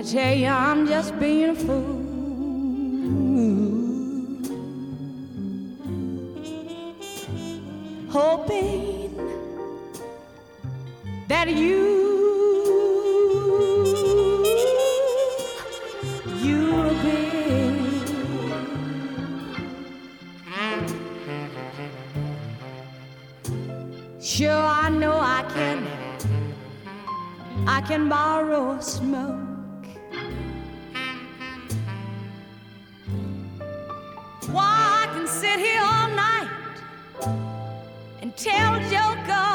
Me tell you, I'm just being a fool. Hoping that you, you'll be. Sure, I know I can. I can borrow a smoke. tell Joker.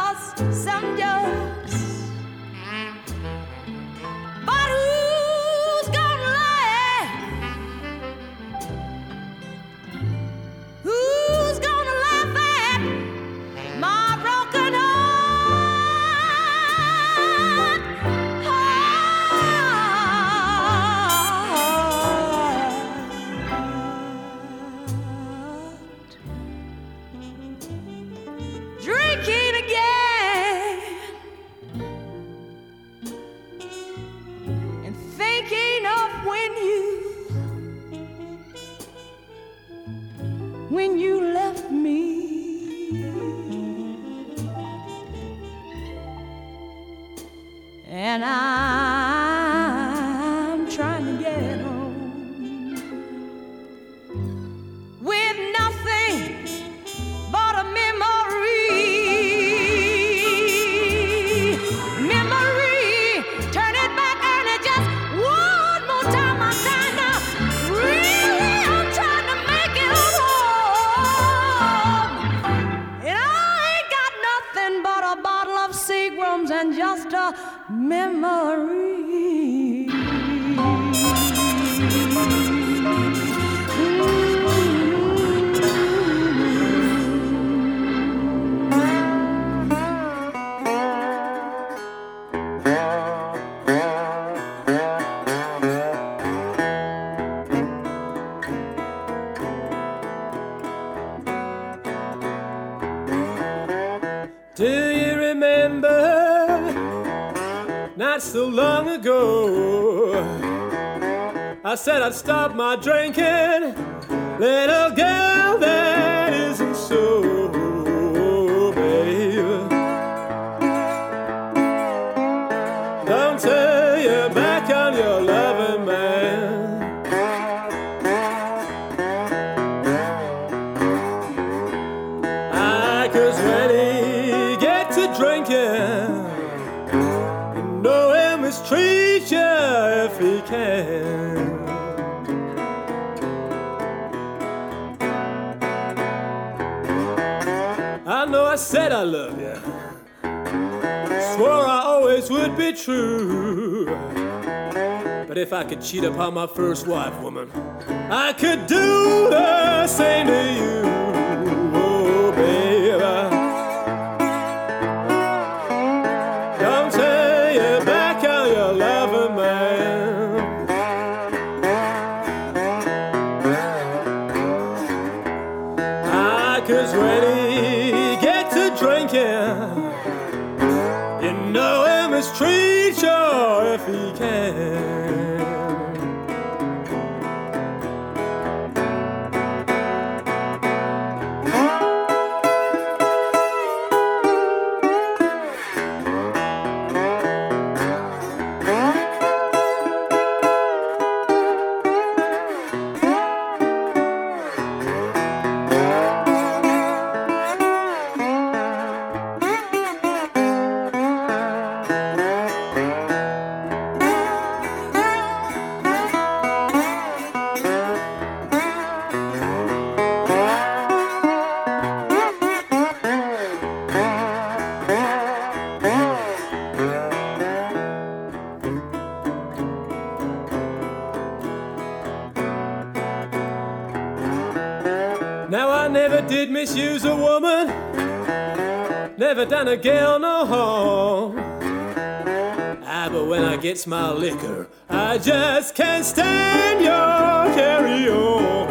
I said I'd stop my drinking. Little girl, true. But if I could cheat upon my first wife, woman, I could do the same to you. Misuse a woman, never done a girl no harm. Ah, but when I gets my liquor, I just can't stand your carry on,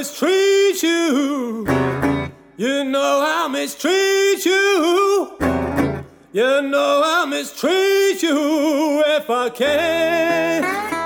mistreat you. You know I mistreat you. You know I mistreat you if I can.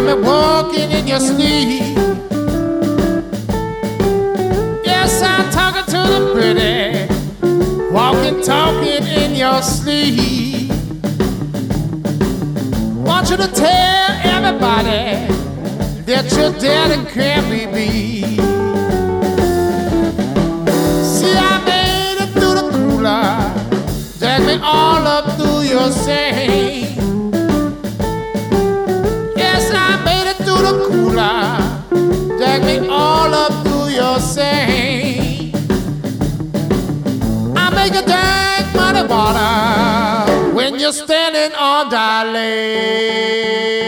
Got me walking in your sleep. Yes, I'm talking to the pretty, walking, talking in your sleep. Want you to tell everybody that your daddy can't be beat. See, I made it through the cooler. Drag me all up through your shame. You're standing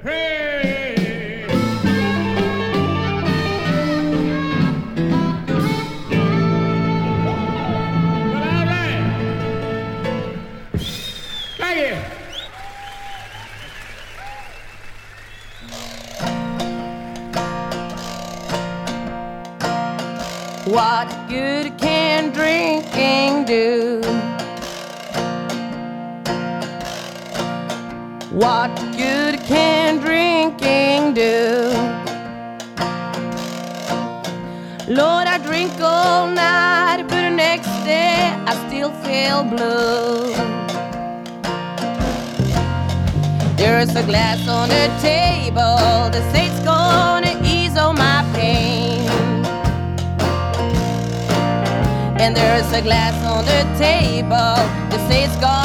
pray. Table that says it's gonna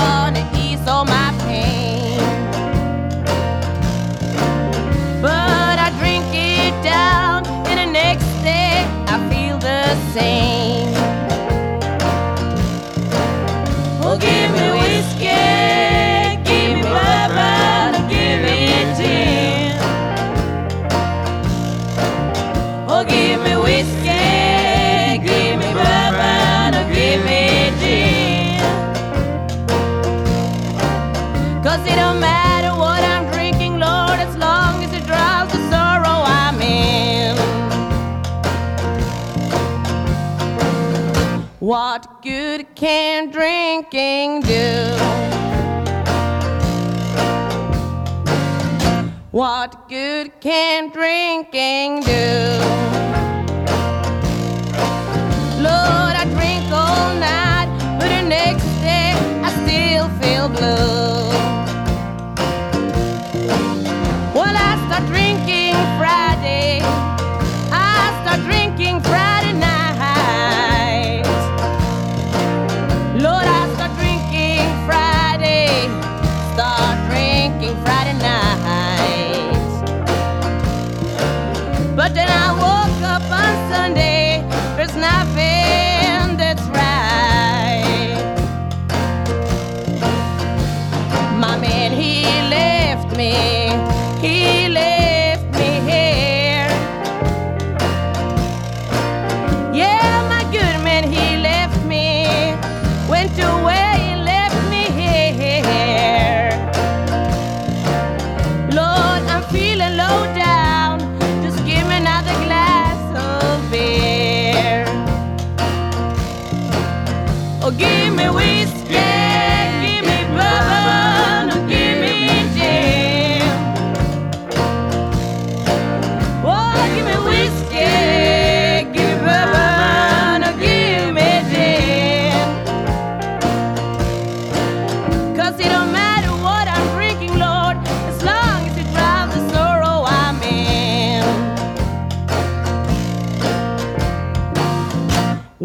drinking do? What good can drinking do? Lord, I drink all night,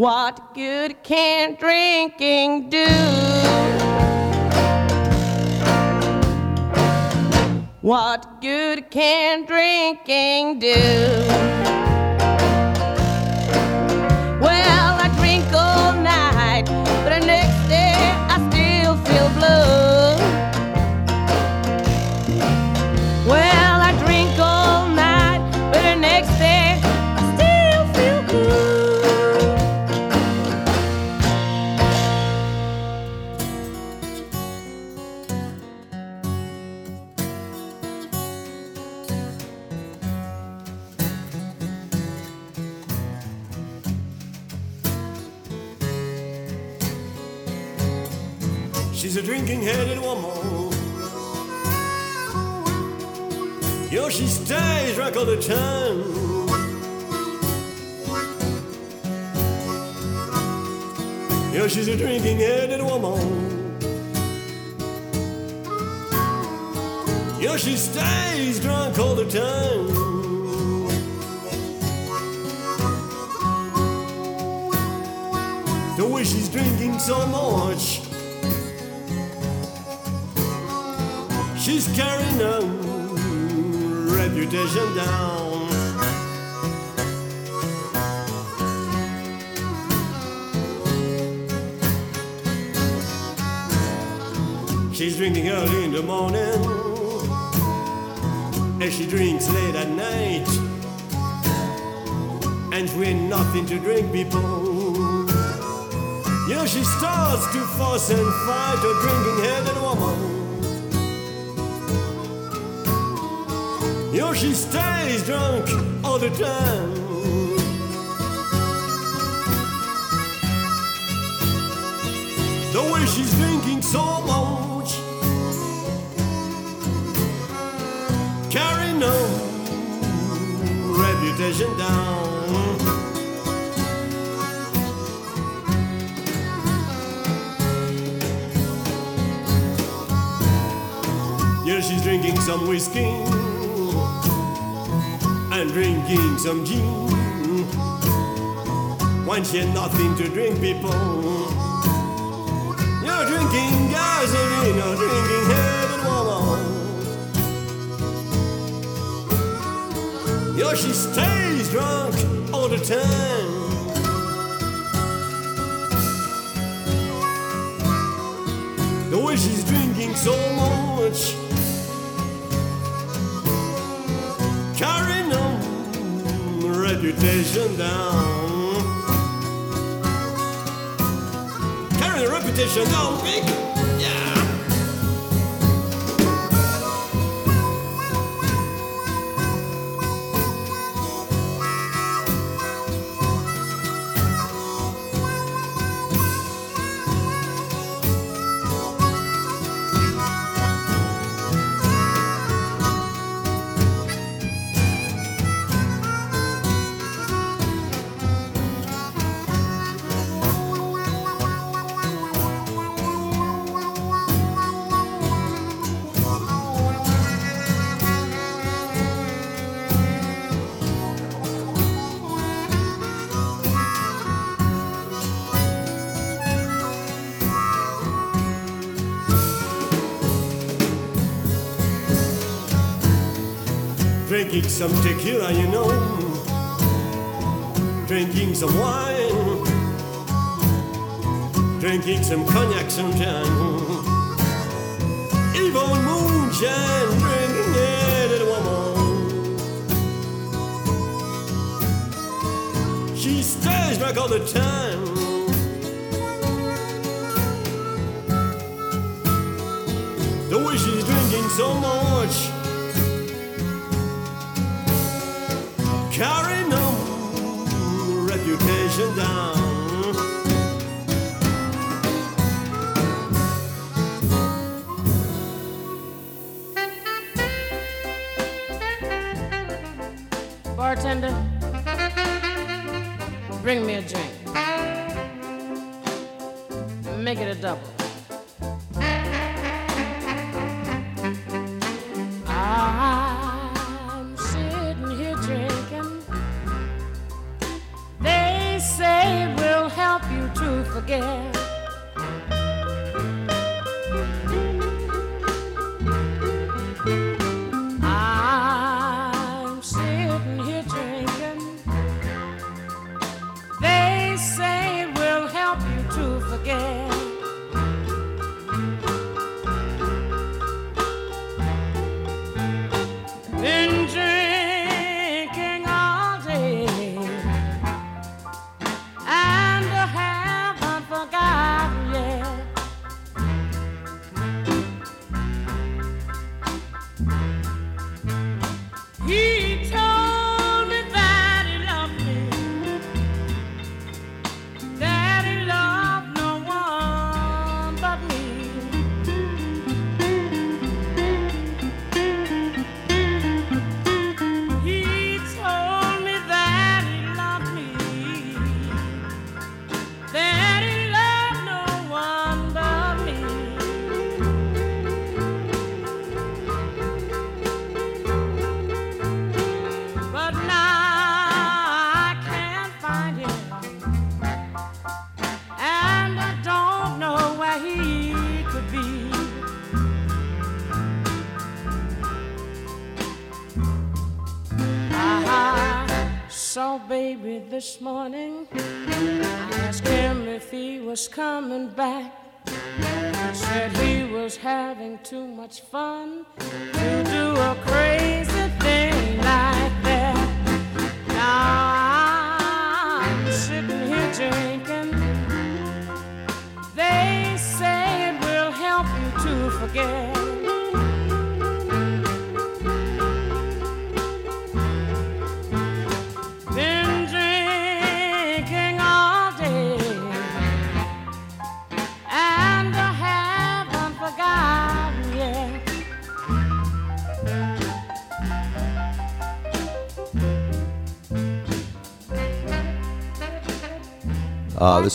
What good can drinking do? What good can drinking do? She's a drinking headed woman. Yo, she stays drunk all the time. Yo, she's a drinking headed woman. Yo, she stays drunk all the time. The way she's drinking so much. She's carrying her reputation down. She's drinking early in the morning, and she drinks late at night. And when nothing to drink, people. Know, she starts to fuss and fight a drinking headed woman. You she stays drunk all the time. The way she's drinking so much, carrying no reputation down. Yeah, she's drinking some whiskey and drinking some gin. When she had nothing to drink, people. You're drinking gasoline, you're drinking heaven, woman. Yo, she stays drunk all the time. The way she's drinking so much, reputation down, the reputation down, big, Drinking some tequila, you know. Drinking some wine. Drinking some cognac sometime. Even moonshine, drinking it, little woman. She stays back all the time. The way she's drinking so much. Bring me a drink. Much fun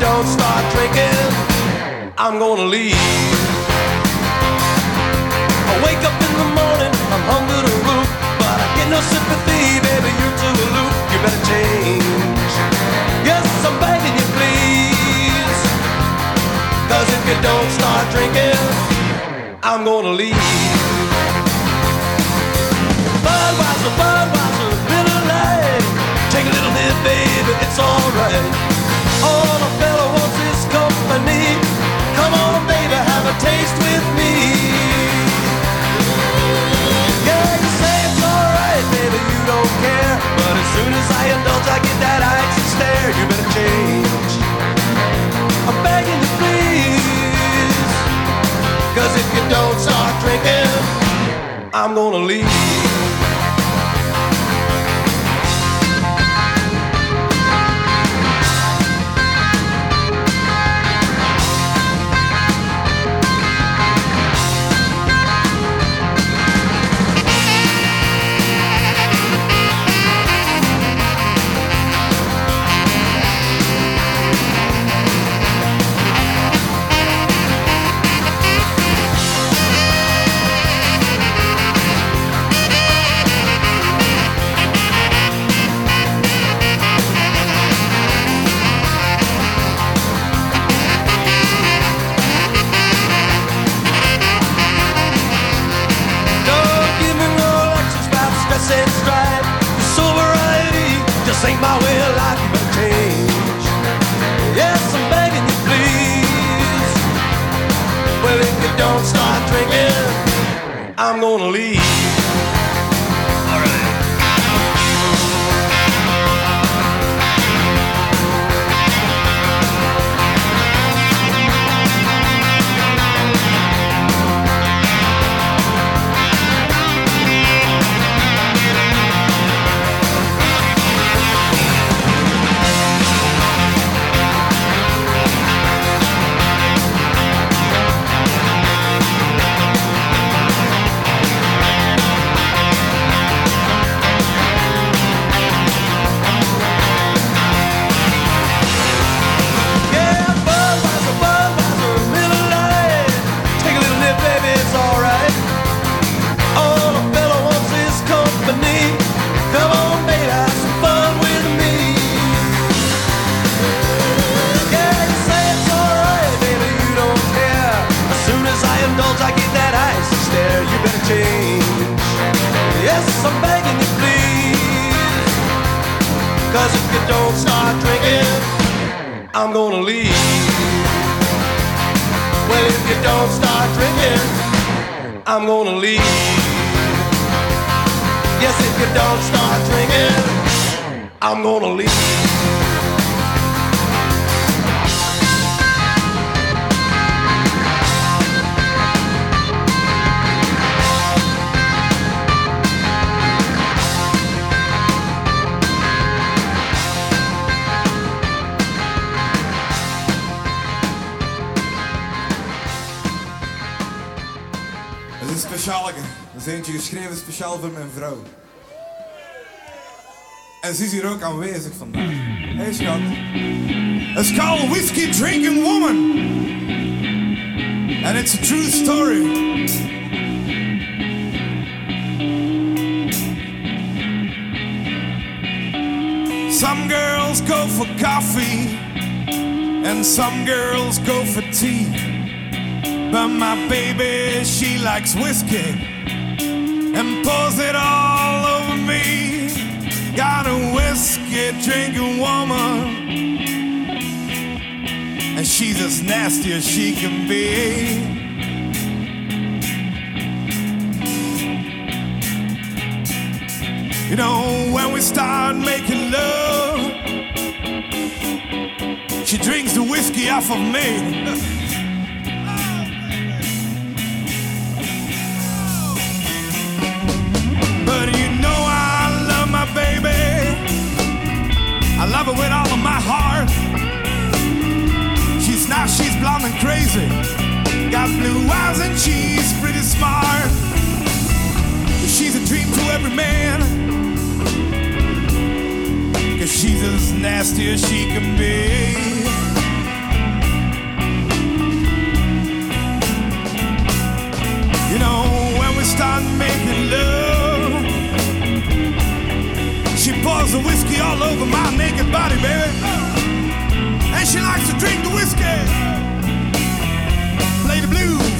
Don't start drinking, I'm gonna leave. I wake up in the morning, I'm hungry to root, but I get no sympathy, baby. You're too aloof. You better change. Yes, I'm begging you, please. Cause if you don't start drinking, I'm gonna leave. Budweiser, Budweiser, Miller Lite. Take a little nip, baby, it's alright. All is Come on, baby, have a taste with me. Yeah, you say it's alright, baby, you don't care. But as soon as I indulge, I get that stare. You better change. I'm begging you, please. Cause if you don't start drinking, I'm gonna leave. Yes, if you don't start drinking, I'm gonna leave. Eentje geschreven speciaal voor mijn vrouw. En ze is hier ook aanwezig vandaag. Hé hey, schat. It's called Whiskey Drinking Woman. And it's a true story. Some girls go for coffee, and some girls go for tea. But my baby, she likes whiskey and pours it all over me. Got a whiskey drinking woman, and she's as nasty as she can be. You know, when we start making love, she drinks the whiskey off of me. I love her with all of my heart. She's not, she's blonde and crazy. Got blue eyes and she's pretty smart. She's a dream to every man. Cause she's as nasty as she can be. The whiskey all over my naked body, baby. And she likes to drink the whiskey. Play the blues.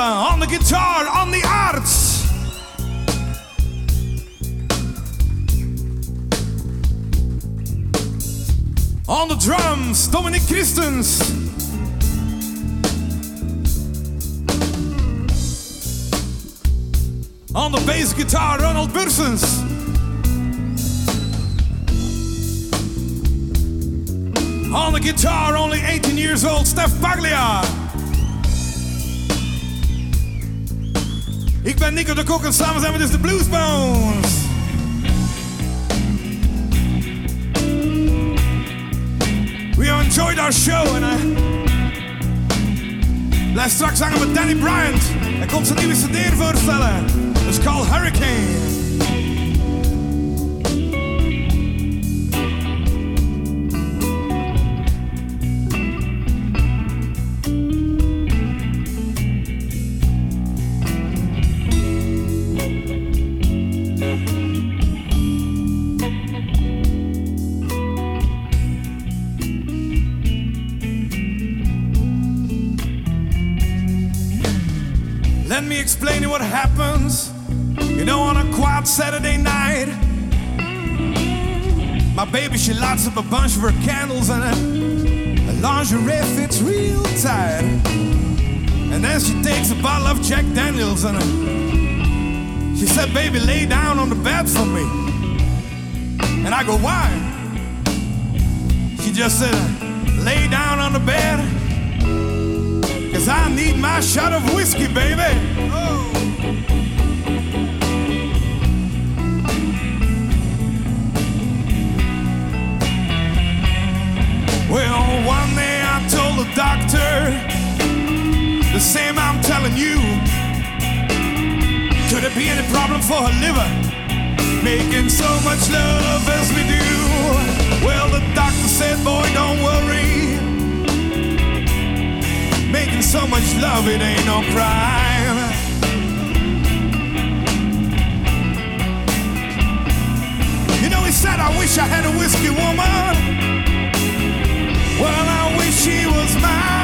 On the guitar, on the arts. On the drums, Dominic Christens. On the bass guitar, Ronald Bursens. On the guitar, only 18 years old, Stef Paglia. Ben Nico de Kok en samen zijn we dus de Bluesbones. We have enjoyed our show en I... Blijf straks hangen met Danny Bryant. Hij komt zijn nieuwe cd voorstellen. It's called Hurricane. Let me explain you what happens. You know, on a quiet Saturday night, my baby she lights up a bunch of her candles and her, lingerie fits real tight. And then she takes a bottle of Jack Daniels and her, she said, "Baby, lay down on the bed for me." And I go, "Why?" She just said, "Lay down on the bed." Cause I need my shot of whiskey, baby. Oh. Well, one day I told the doctor the same I'm telling you. Could it be any problem for her liver? Making so much love as we do. Well, the doctor said, boy, don't worry. Making so much love, it ain't no crime. You know, he said, I wish I had a whiskey woman. Well, I wish she was mine,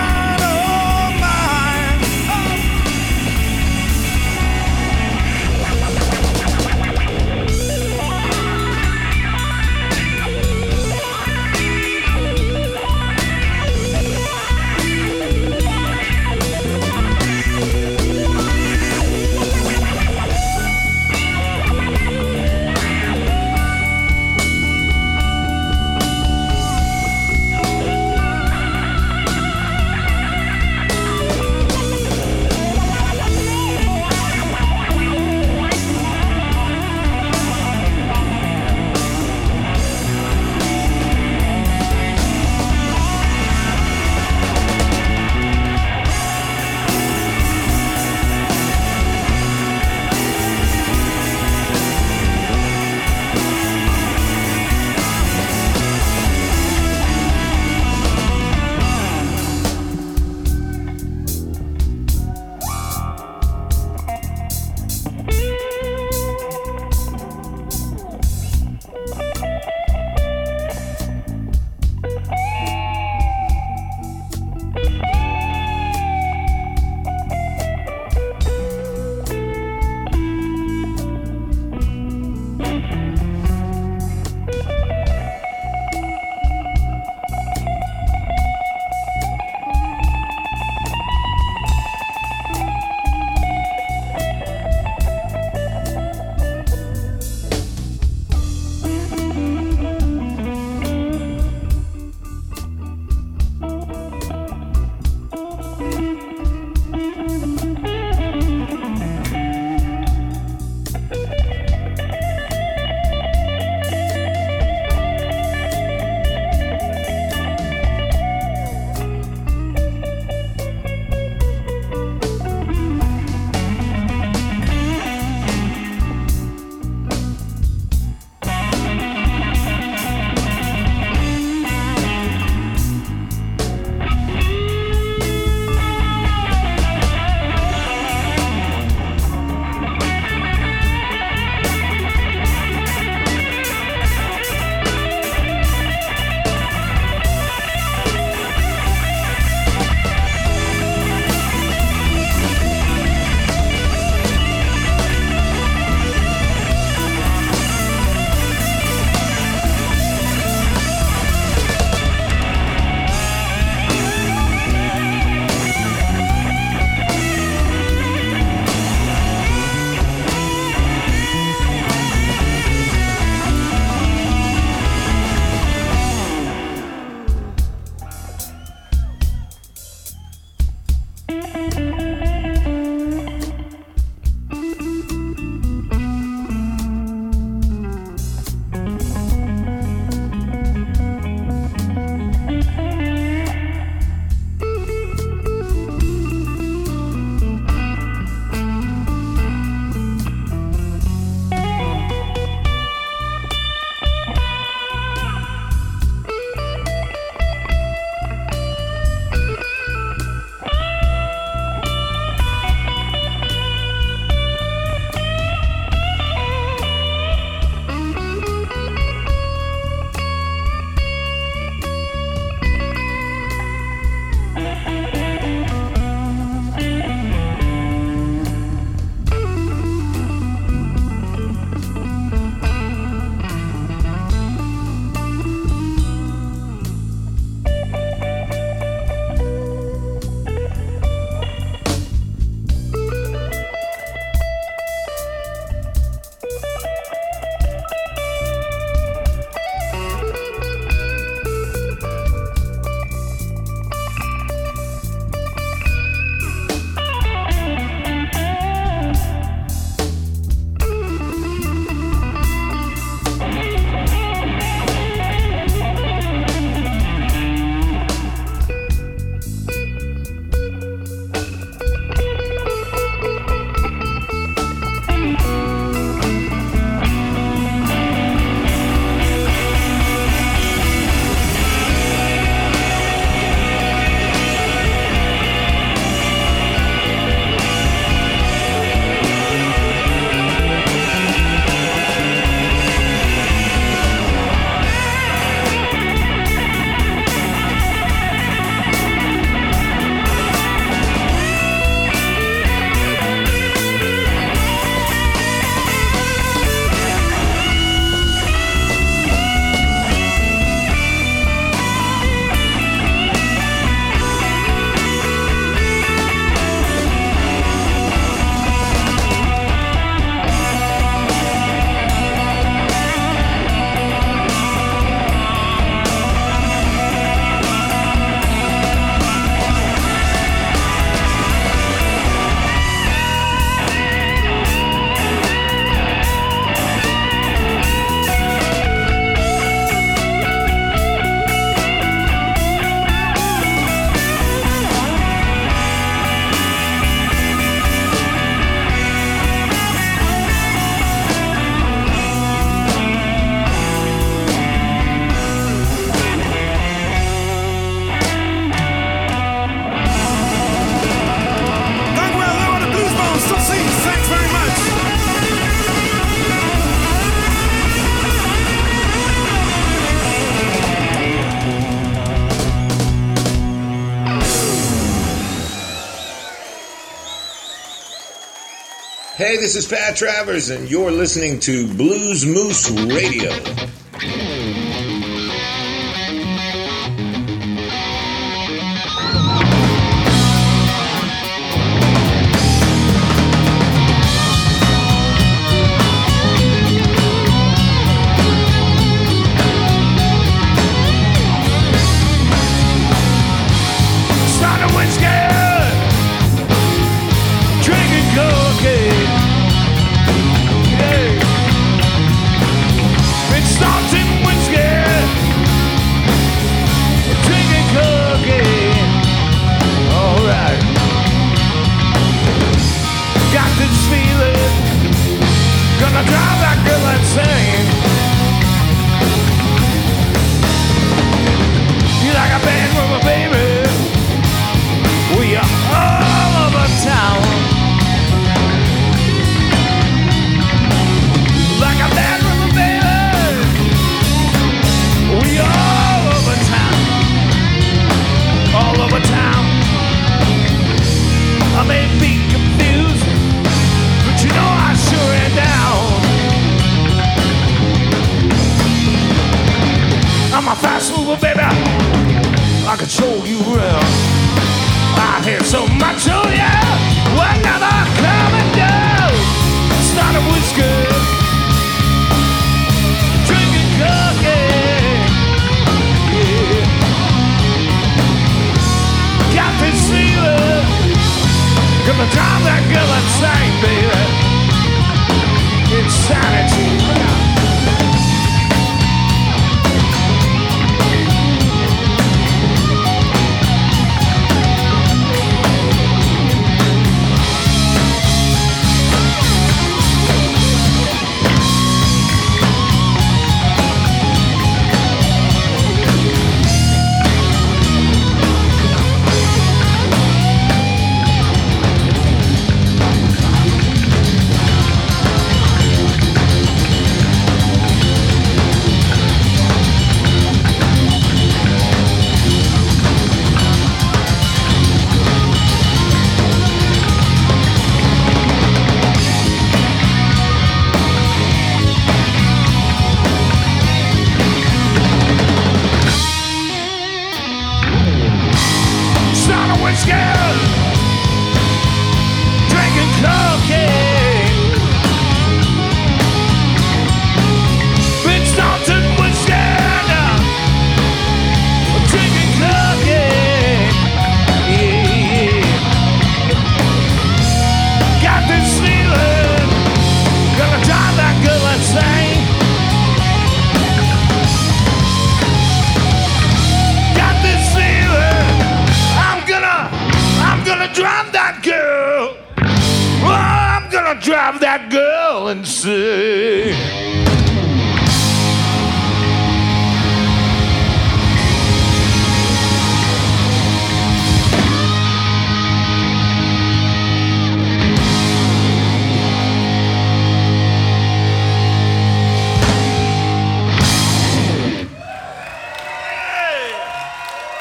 Hey, this is Pat Travers, and you're listening to Blues Moose Radio.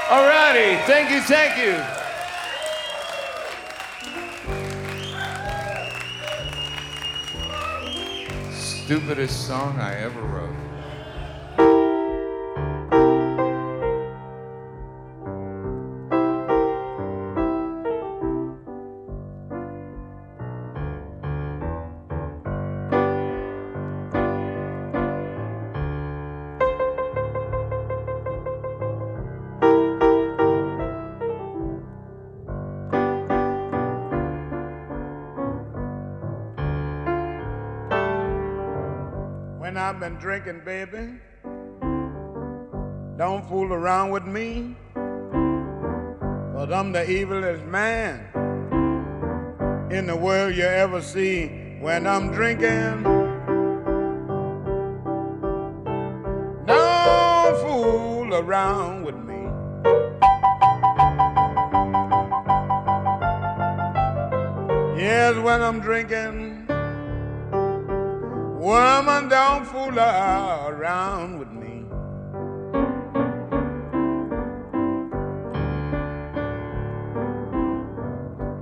Alrighty, thank you, thank you. stupidest song I ever wrote. I've been drinking, baby. Don't fool around with me, cause I'm the evilest man in the world you ever see when I'm drinking. Don't fool around with me. Yes, when I'm drinking. Woman, don't fool around with me.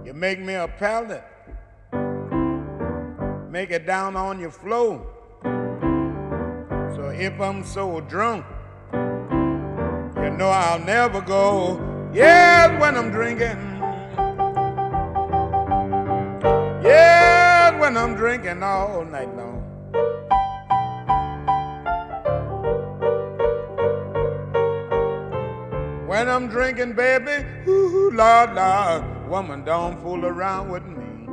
You make me a pallet, make it down on your floor. So if I'm so drunk, you know I'll never go. Yes, when I'm drinking. Yes, when I'm drinking all night long. When I'm drinking, baby, ooh, Lord, Lord, woman, don't fool around with me.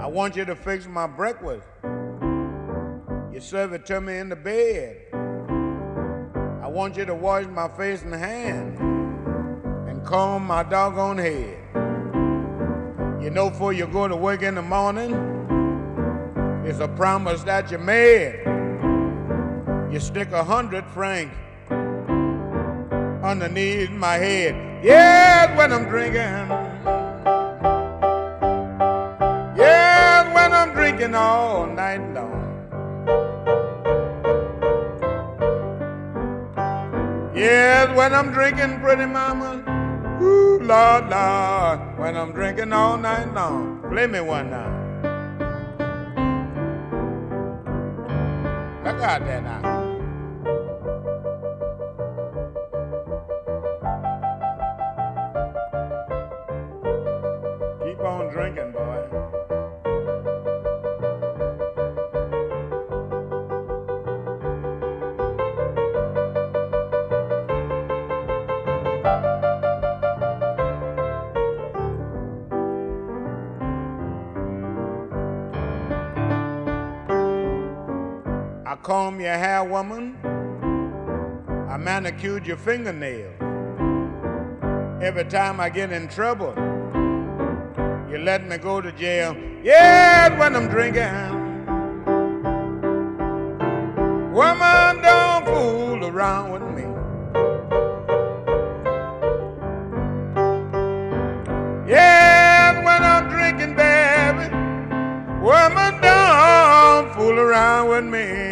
I want you to fix my breakfast. You serve it to me in the bed. I want you to wash my face and hands and comb my doggone head. You know, before you go to work in the morning, it's a promise that you made. You stick a hundred francs underneath my head. Yes, when I'm drinking. Yes, when I'm drinking all night long. Yes, when I'm drinking, pretty mama. Ooh, Lord, Lord, when I'm drinking all night long. Play me one now. Look out there now. Comb your hair, woman. I manicured your fingernails. Every time I get in trouble, you let me go to jail. Yeah, when I'm drinking. Woman, don't fool around with me. Yeah, when I'm drinking, baby. Woman, don't fool around with me.